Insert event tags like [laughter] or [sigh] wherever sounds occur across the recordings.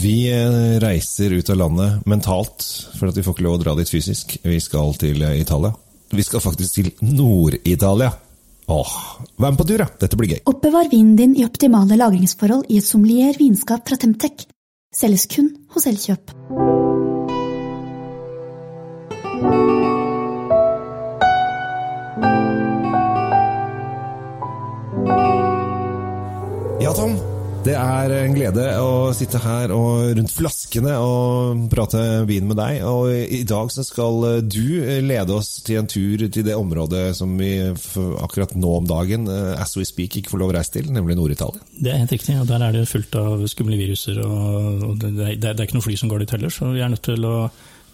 Vi eh, reiser ut av landet mentalt, for at vi får ikke lov å dra dit fysisk. Vi skal til eh, Italia. Vi skal faktisk til Nord-Italia. Åh, vær med på tur, da! Dette blir gøy. Oppbevar vinen din i optimale lagringsforhold i et sommelier vinskap fra Temtec. Selges kun hos Elkjøp. Ja, Tom. Det er en glede å sitte her og rundt flaskene og prate vin med deg. Og i dag så skal du lede oss til en tur til det området som vi akkurat nå om dagen, eh, as we speak, ikke får lov å reise til, nemlig Nord-Italia. Det er helt riktig, og der er det fullt av skumle viruser. og, det, er ikke noe fly som går dit heller, så vi er nødt til å,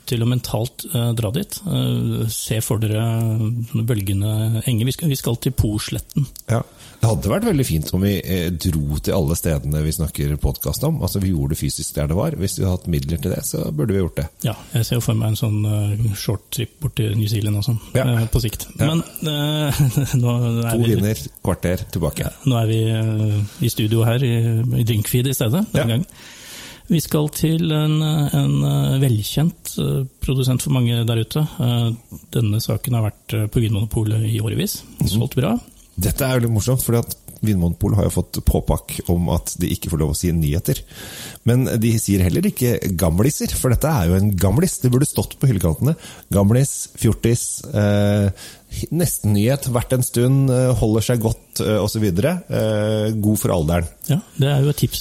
til å mentalt uh, dra dit. Uh, se for dere bølgende enger. Vi skal, vi skal til Posletten. Ja. Det hadde vært veldig fint om vi eh, dro til alle stedene vi snakker podkast om. Altså Vi gjorde det fysisk der det var. Hvis vi hadde hatt midler til det, så burde vi gjort det. Ja, jeg ser jo for meg en sånn uh, short trip bort til New Zealand og sånn, Ja. uh, på sikt. Ja. Men [laughs] nå er To vi vinner, kvarter tilbake. nå er vi i studio her, i, Drinkfeed i stedet, denne Ja. gangen. Vi skal til en, en velkjent produsent for mange der ute. Denne saken har vært på Vinmonopolet i årevis. Mhm. Solgt bra. Dette er litt morsomt, fordi at Vinmonopolet har jo fått påpakk om at de ikke får lov å si nyheter. Men de sier heller ikke gamliser, for dette er jo en gamlis. Det burde stått på hyllekantene. Gamlis, fjortis, eh, nesten nyhet, vært en stund, eh, holder seg godt eh, osv. Eh, god for alderen. Ja, Det er jo et tips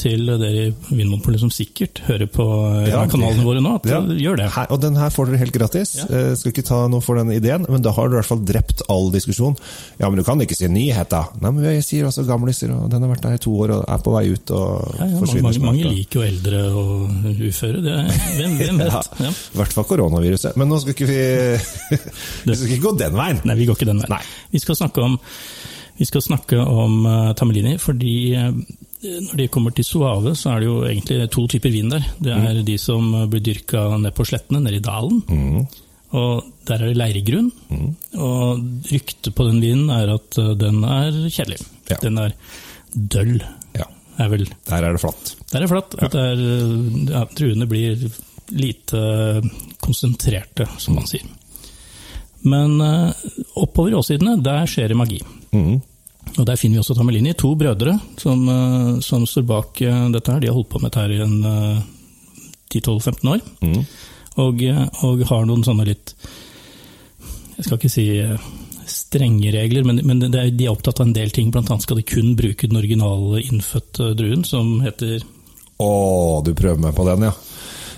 til dere i Vinmonopolet som sikkert hører på Ja, kanalene våre nå, at Ja. gjør det. Her, og den her får dere helt gratis. Ja. Skal ikke ta noe for den ideen, men da har du i hvert fall drept all diskusjon. Ja, men du kan ikke si nyheter. Nei, men jeg sier også gamliser, og den har vært der i to år og er på vei ut og Ja, mange, forsvinner mange, mange liker jo eldre og uføre. Det, er- hvem, hvem [laughs] vet? I hvert fall koronaviruset. Men nå skal ikke vi [laughs] Vi skal ikke gå den veien. Nei, vi går ikke den veien. Nei. Vi skal snakke om, vi skal snakke om uh, Tamelini, fordi uh, når de kommer til Suave, så er det jo egentlig to typer vin der. Det er Mm. de som blir dyrka ned på slettene, nede i dalen. Og der er det leirgrunn. Mm. Og ryktet på den vinen er at uh, den er kjedelig. Ja. Den er døll, Ja, er vel der er det flatt. Der er det flatt. Ja. det er, uh, ja, druene blir lite konsentrerte, som man sier. Men uh, oppover i åssidene, der skjer det magi. Mm. Og Der finner vi også Tamelini, to brødre som, uh, som står bak uh, dette. her. De har holdt på med dette her i en uh, 10-12-15 år. Mm. Og, og har noen sånne litt Jeg skal ikke si strenge regler, men, men det de er opptatt av en del ting. Blant annet skal de kun bruke den originale innfødte druen, som heter Å, du prøver meg på den, ja.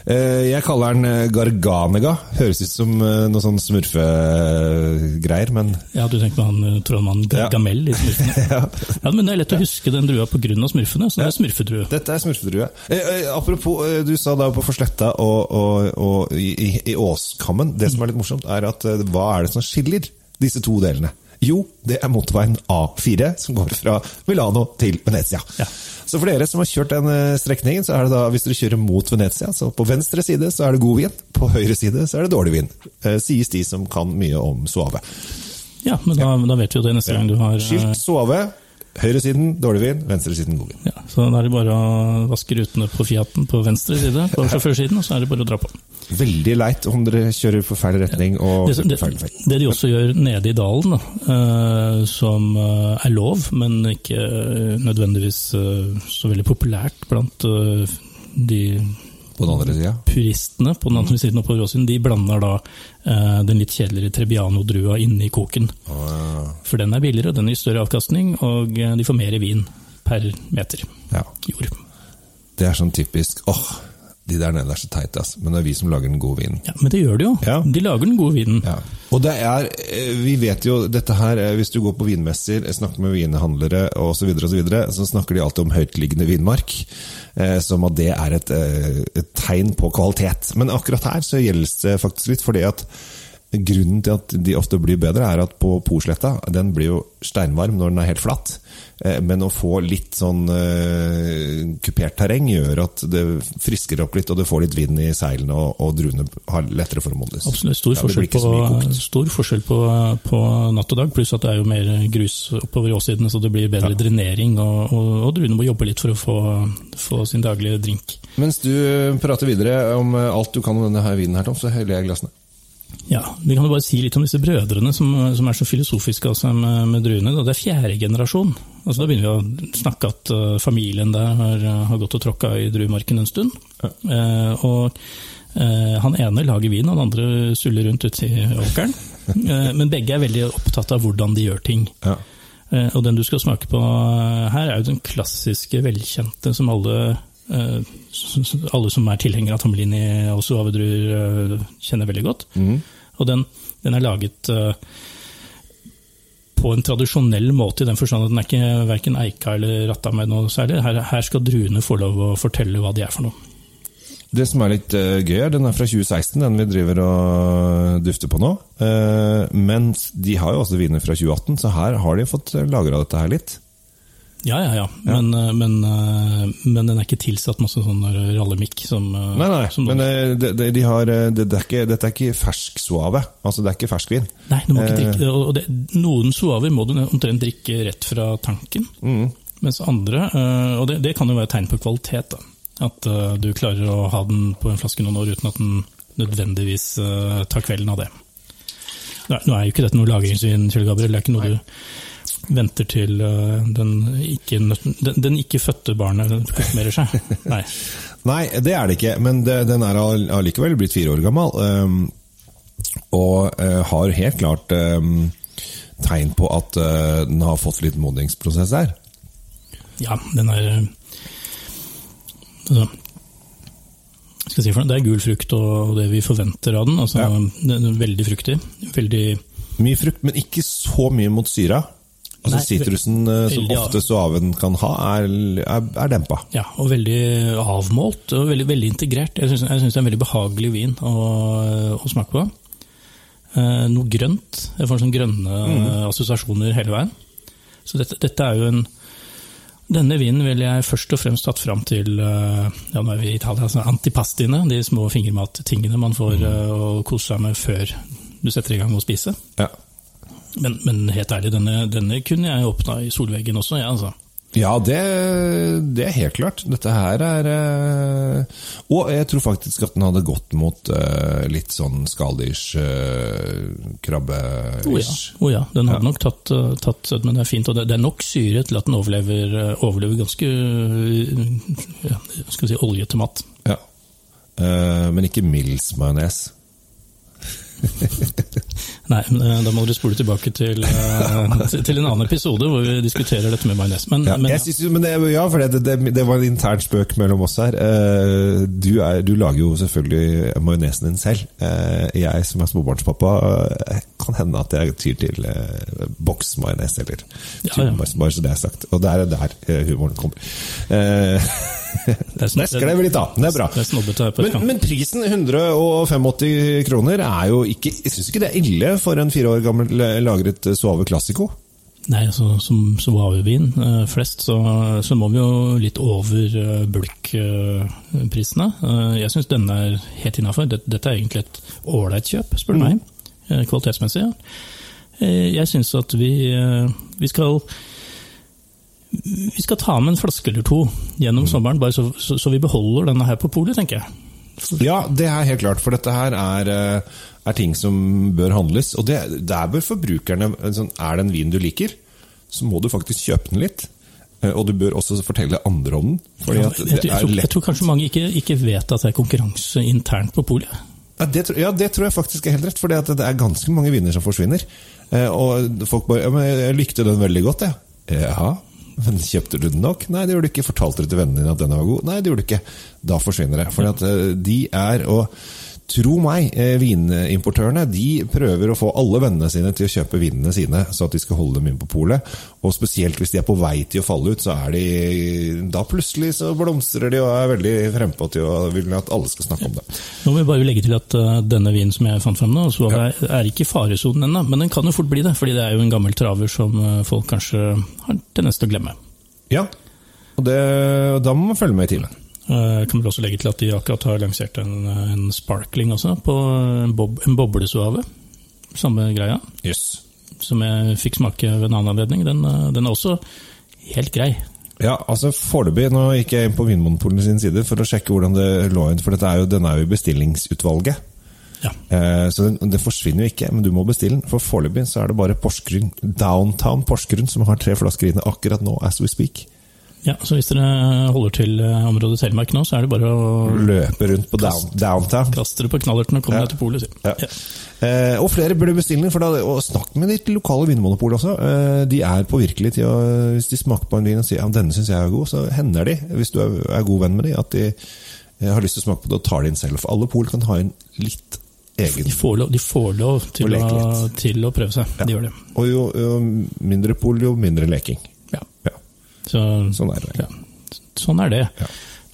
Eh, Jeg kaller den eh, Garganega. Høres ut som eh, noe sånn smurfegreier, men Ja, du tenker på han trollmannen Ja. I smurfene. [laughs] ja. Ja, men det er lett å huske den drua pga. smurfene, så det er smurfedrue. Dette er smurfedrue. Apropos, du sa da på Forsletta og, og, og i, i, i Åskammen. Det som er litt morsomt, er at hva er det som skiller disse to delene? Jo, det er motorveien A4, som går fra Milano til Venezia. Ja. Så for dere som har kjørt den eh, strekningen, så er det da, hvis dere kjører mot Venezia, så på venstre side så er det god vin, på høyre side så er det dårlig vin. Eh, sies de som kan mye om Suave. Ja, men da, da vet vi jo det neste gang du har Skilt Suave, høyresiden dårlig vin, venstresiden god vin. ja, Så da er det bare å vaske rutene på Fiaten på venstre side, på sjåførsiden, og så er det bare å dra på. Veldig leit om dere kjører på feil retning og Det, det, feil feil. det de også gjør nede i dalen, da, eh, som eh, er lov, men ikke eh, nødvendigvis så veldig populært blant de På den andre sida. puristene på den andre siden på Åsen, de blander da eh, den litt kjedeligere Trebbiano-drua inni koken. For den er billigere, den gir større avkastning, og eh, de får mer vin per meter Ja. jord. Det er sånn typisk åh, de der nede er så teite, ass. Men det er vi som lager den gode vinen. Ja, Men det gjør de jo. Ja. De lager den gode vinen. Ja. Og det er, eh, vi vet jo dette her, eh, hvis du går på vinmesser, snakker med vinhandlere osv., så, videre, og så, videre, så snakker de alltid om høytliggende vinmark. Eh, som at det er et, eh, et tegn på kvalitet. Men akkurat her så gjelder det faktisk litt, fordi at Grunnen til at de ofte blir bedre, er at på Porsletta, den blir jo steinvarm når den er helt flatt. Eh, men å få litt sånn uh, kupert terreng gjør at det frisker opp litt, og du får litt vind i seilene, og, og druene har lettere for å modnes. Absolutt. Stor forskjell, på, stor forskjell på, på, natt og dag, pluss at det er jo mer grus oppover åssidene, så det blir bedre ja. drenering, og, og, og, druene må jobbe litt for å få, få, sin daglige drink. Mens du prater videre om alt du kan om denne vinen, her, Tom, så heller jeg glassene. Ja, Vi kan jo bare si litt om disse brødrene som, som er så filosofiske altså, med, med, druene. Det er fjerde generasjon. Altså, da begynner vi å snakke at uh, familien der har, har, gått og tråkka i druemarken en stund. Ja. Uh, og uh, Han ene lager vin, han andre suller rundt ute i åkeren. men begge er veldig opptatt av hvordan de gjør ting. Ja. og den du skal smake på her, er jo den klassiske, velkjente som alle alle som er tilhengere av Tommelini og suavedruer, kjenner veldig godt. Mm. Og den, den, er laget uh, på en tradisjonell måte, i den forstand at den er ikke verken eika eller ratta med noe særlig. Her, her, skal druene få lov å fortelle hva de er for noe. Det som er litt gøy, er den er fra 2016, den vi driver og dufter på nå. Men de har jo også viner fra 2018, så her har de fått lagra dette her litt. Ja, ja, ja. Men, ja. Men, eh, men, den er ikke tilsatt masse sånn rallemikk som eh, Nei, nei, som men eh, de, de, de har, det, det er ikke, dette er ikke fersk suave. Altså, det er ikke ferskvin. Nei, du må ikke drikke og det, Noen suaver må du omtrent drikke rett fra tanken. Mm. Mens andre Og det, det, kan jo være et tegn på kvalitet. da. At du klarer å ha den på en flaske noen år uten at den nødvendigvis tar kvelden av det. Nå er jo ikke dette noe lagringsvin, Kjell Gabriel. Det er ikke noe du venter til uh, den ikke, den, den ikke fødte barnet konfirmerer seg. Nei. [laughs] Nei, det er det ikke, men det, den er allikevel blitt fire år gammel. Og uh, har helt klart tegn på at uh, den har fått litt modningsprosess der. Ja, den er altså, skal si for Det er gul frukt og det vi forventer av den. Altså, ja. Den er veldig fruktig. Veldig Mye frukt, men ikke så mye mot syra. Altså Sitrusen eh, som oftest ofte aven kan ha, er, er, er, dempa. Ja, og veldig avmålt og veldig, veldig integrert. Jeg syns det er en veldig behagelig vin å, å smake på. Eh, noe grønt. Jeg får sånne grønne mm. assosiasjoner hele veien. Så dette, dette, er jo en Denne vinen ville jeg først og fremst tatt fram til eh, ja, nå er vi i Italia, altså antipastiene. De små fingermattingene man får mm. uh, å kose seg med før du setter i gang med å spise. Ja. Men, men, helt ærlig, denne, denne kunne jeg åpna i solveggen også, jeg, ja, altså. Ja, det, det, er helt klart. Dette her er uh, Og jeg tror faktisk at den hadde gått mot uh, litt sånn skalldyrs uh, krabbe-ish. Oh ja. oh ja. den hadde ja. nok tatt, tatt, Men det er fint. Og det, det, er nok syre til at den overlever, overlever ganske ja, skal vi si, oljete mat. Ja. men ikke Mills majones. [laughs] Nei, eh, da må du spole tilbake til, uh, til, en annen episode hvor vi diskuterer dette med majones. Men, ja, men, synes, men det, ja, for det, det, det, var en intern spøk mellom oss her. Uh, du, er, du, lager jo selvfølgelig majonesen din selv. Jeg som er småbarnspappa, kan hende at jeg tyr til boksmajones eller ja, ja. bare så det er sagt. Og det er der humoren kommer. [laughs] Det skrev litt, da. Det er bra. Det er men, men, prisen, 185 kroner, er jo ikke Jeg syns ikke det er ille for en fire år gammel lagret Suave Classico. Nei, altså, som Suave-vin eh, flest, så, så, må vi jo litt over uh, bulkprisene. Jeg syns denne er helt innafor. Dette, dette, er egentlig et ålreit kjøp, spør du mm. meg. Kvalitetsmessig. Ja. Jeg syns at vi, vi skal vi skal ta med en flaske eller to gjennom sommeren, bare så, så, så vi beholder denne her på polet, tenker jeg. Ja, det er helt klart, for dette her er, eh, er ting som bør handles. Og det, der bør forbrukerne sånn, Er det en vin du liker, så må du faktisk kjøpe den litt. Eh, og du bør også fortelle andre om den. Ja, jeg, jeg, tror, jeg, tror, kanskje mange ikke, ikke, vet at det er konkurranse internt på polet. Ja, ja, det tror jeg faktisk er helt rett, for det er ganske mange viner som forsvinner. Eh, og folk bare ja, men 'Jeg likte den veldig godt', jeg. Ja, men kjøpte du den nok? Nei, det gjorde du ikke. Fortalte du til vennene dine at den var god? Nei, det gjorde du ikke. Da forsvinner det. For eh, de er og tro meg, eh, vinimportørene de prøver å få alle vennene sine til å kjøpe vinene sine, så at de skal holde dem inn på polet. Og spesielt hvis de er på vei til å falle ut, så er de Da plutselig så blomstrer de og er veldig frempå til å vil at alle skal snakke om det. Nå må vi bare legge til at uh, denne vinen som jeg fant fram nå, så er, er ikke i faresonen ennå, men den kan jo fort bli det. fordi det er jo en gammel traver som uh, folk kanskje har tendens til å glemme. Ja, og det, da må man følge med i timen. Jeg eh, kan vel også legge til at de akkurat har lansert en, en sparkling også, på en, bob, en boblesuave. Samme greia. Yes. Som jeg fikk smake ved en annen anledning. Den, eh, den er også helt grei. Ja, altså Foreløpig Nå gikk jeg inn på Vinmonopolet sin side for å sjekke hvordan det lå inn. For er jo, den er jo i bestillingsutvalget. Ja. Eh, så det, den, forsvinner jo ikke, men du må bestille den. For foreløpig så er det bare Porsgrunn, Downtown Porsgrunn som har tre flasker inne akkurat nå, as we speak. Ja, så Hvis dere holder til eh, området Telemark nå, så er det bare å Løpe rundt på down, downtown. Kaste dere på knallerten og komme ja. deg til polet. Ja. Ja. Eh, og flere burde bestille den, for da, og snakk med ditt lokale vinmonopol også. Eh, de er påvirkelige til å Hvis de smaker på en vin og sier ja, denne syns jeg er god, så hender de, hvis du er, er god venn med dem, at de eh, har lyst til å smake på det og tar det inn selv. For alle pol kan ha inn litt egen De får lov, de får lov til, å, til, å, prøve seg. De gjør det. Og jo, jo mindre pol, jo mindre leking. Så, sånn er det. Ja, sånn er det. Ja.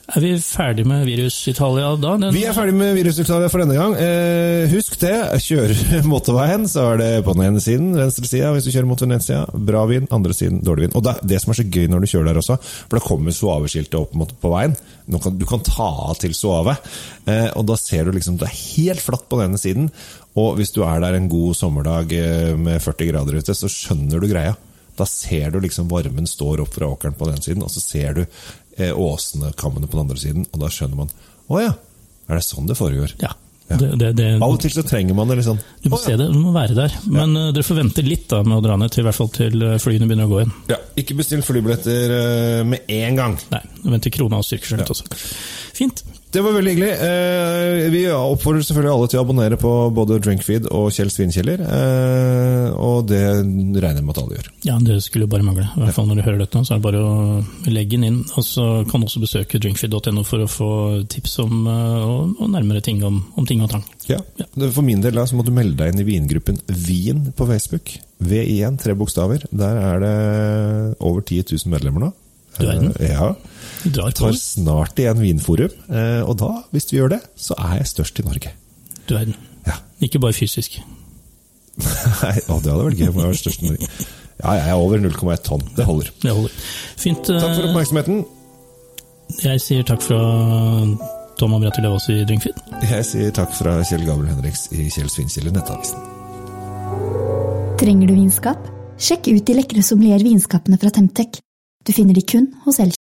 Er vi ferdig med Virus-Italia da? Den... Vi er ferdig med Virus-Italia for denne gang. Eh, husk det, kjør [laughs] motorveien, så er det på den ene siden, venstre sida hvis du kjører mot Venezia. Bra vind. andre siden dårlig vind. Og det, det, som er så gøy når du kjører der også, for da kommer suaveskiltet opp opp på veien. Kan, du kan ta av til Suave, eh, og da ser du liksom det er helt flatt på den ene siden. Og hvis du er der en god sommerdag eh, med 40 grader ute, så skjønner du greia. Da ser du liksom varmen står opp fra åkeren på den siden, og så ser du eh, åsene, kammene på den andre siden, og da skjønner man Å ja, er det sånn det foregår? Ja. Ja. Det, det, det, Av og til så trenger man det litt sånn. Du må ja. se det, du må være der. Men ja. uh, dere får vente litt da med å dra ned, til, i hvert fall til eh, flyene begynner å gå igjen. Ja, Ikke bestill flybilletter uh, med en gang. Nei, vent til krona styrker seg litt også. Fint. Det var veldig hyggelig. Eh, vi oppfordrer selvfølgelig alle til å abonnere på både Drinkfeed og Kjell Svinkjeller. Eh, og det regner jeg med at alle gjør. Ja, det skulle jo bare mangle. I hvert fall når du hører dette, så er det bare å legge den inn. Og så kan du også besøke drinkfeed.no for å få tips om eh, og, og nærmere ting om, om, ting og tang. Ja. ja. For min del da, så må du melde deg inn i vingruppen Vin på Facebook. VI1, tre bokstaver. Der er det over 10 000 medlemmer nå. Du verden. Ja. Drar tar snart igjen Vinforum, eh, og da, hvis vi gjør det, så er jeg størst i Norge. Du er den. Ja. Ikke bare fysisk. Nei, å, det hadde vært gøy om jeg var størst i Norge. Ja, jeg er over 0,1 tonn. Det holder. Det holder. Fint. Takk for eh, oppmerksomheten. Jeg sier takk fra Tom Amriati Levås i Drinkfeed. Jeg sier takk fra Kjell Gabel Henriks i Kjell Svinkjell i Nettavisen. Trenger du vinskap? Sjekk ut de lekre sommelier vinskapene fra Temtec. Du finner de kun hos Elkjøp.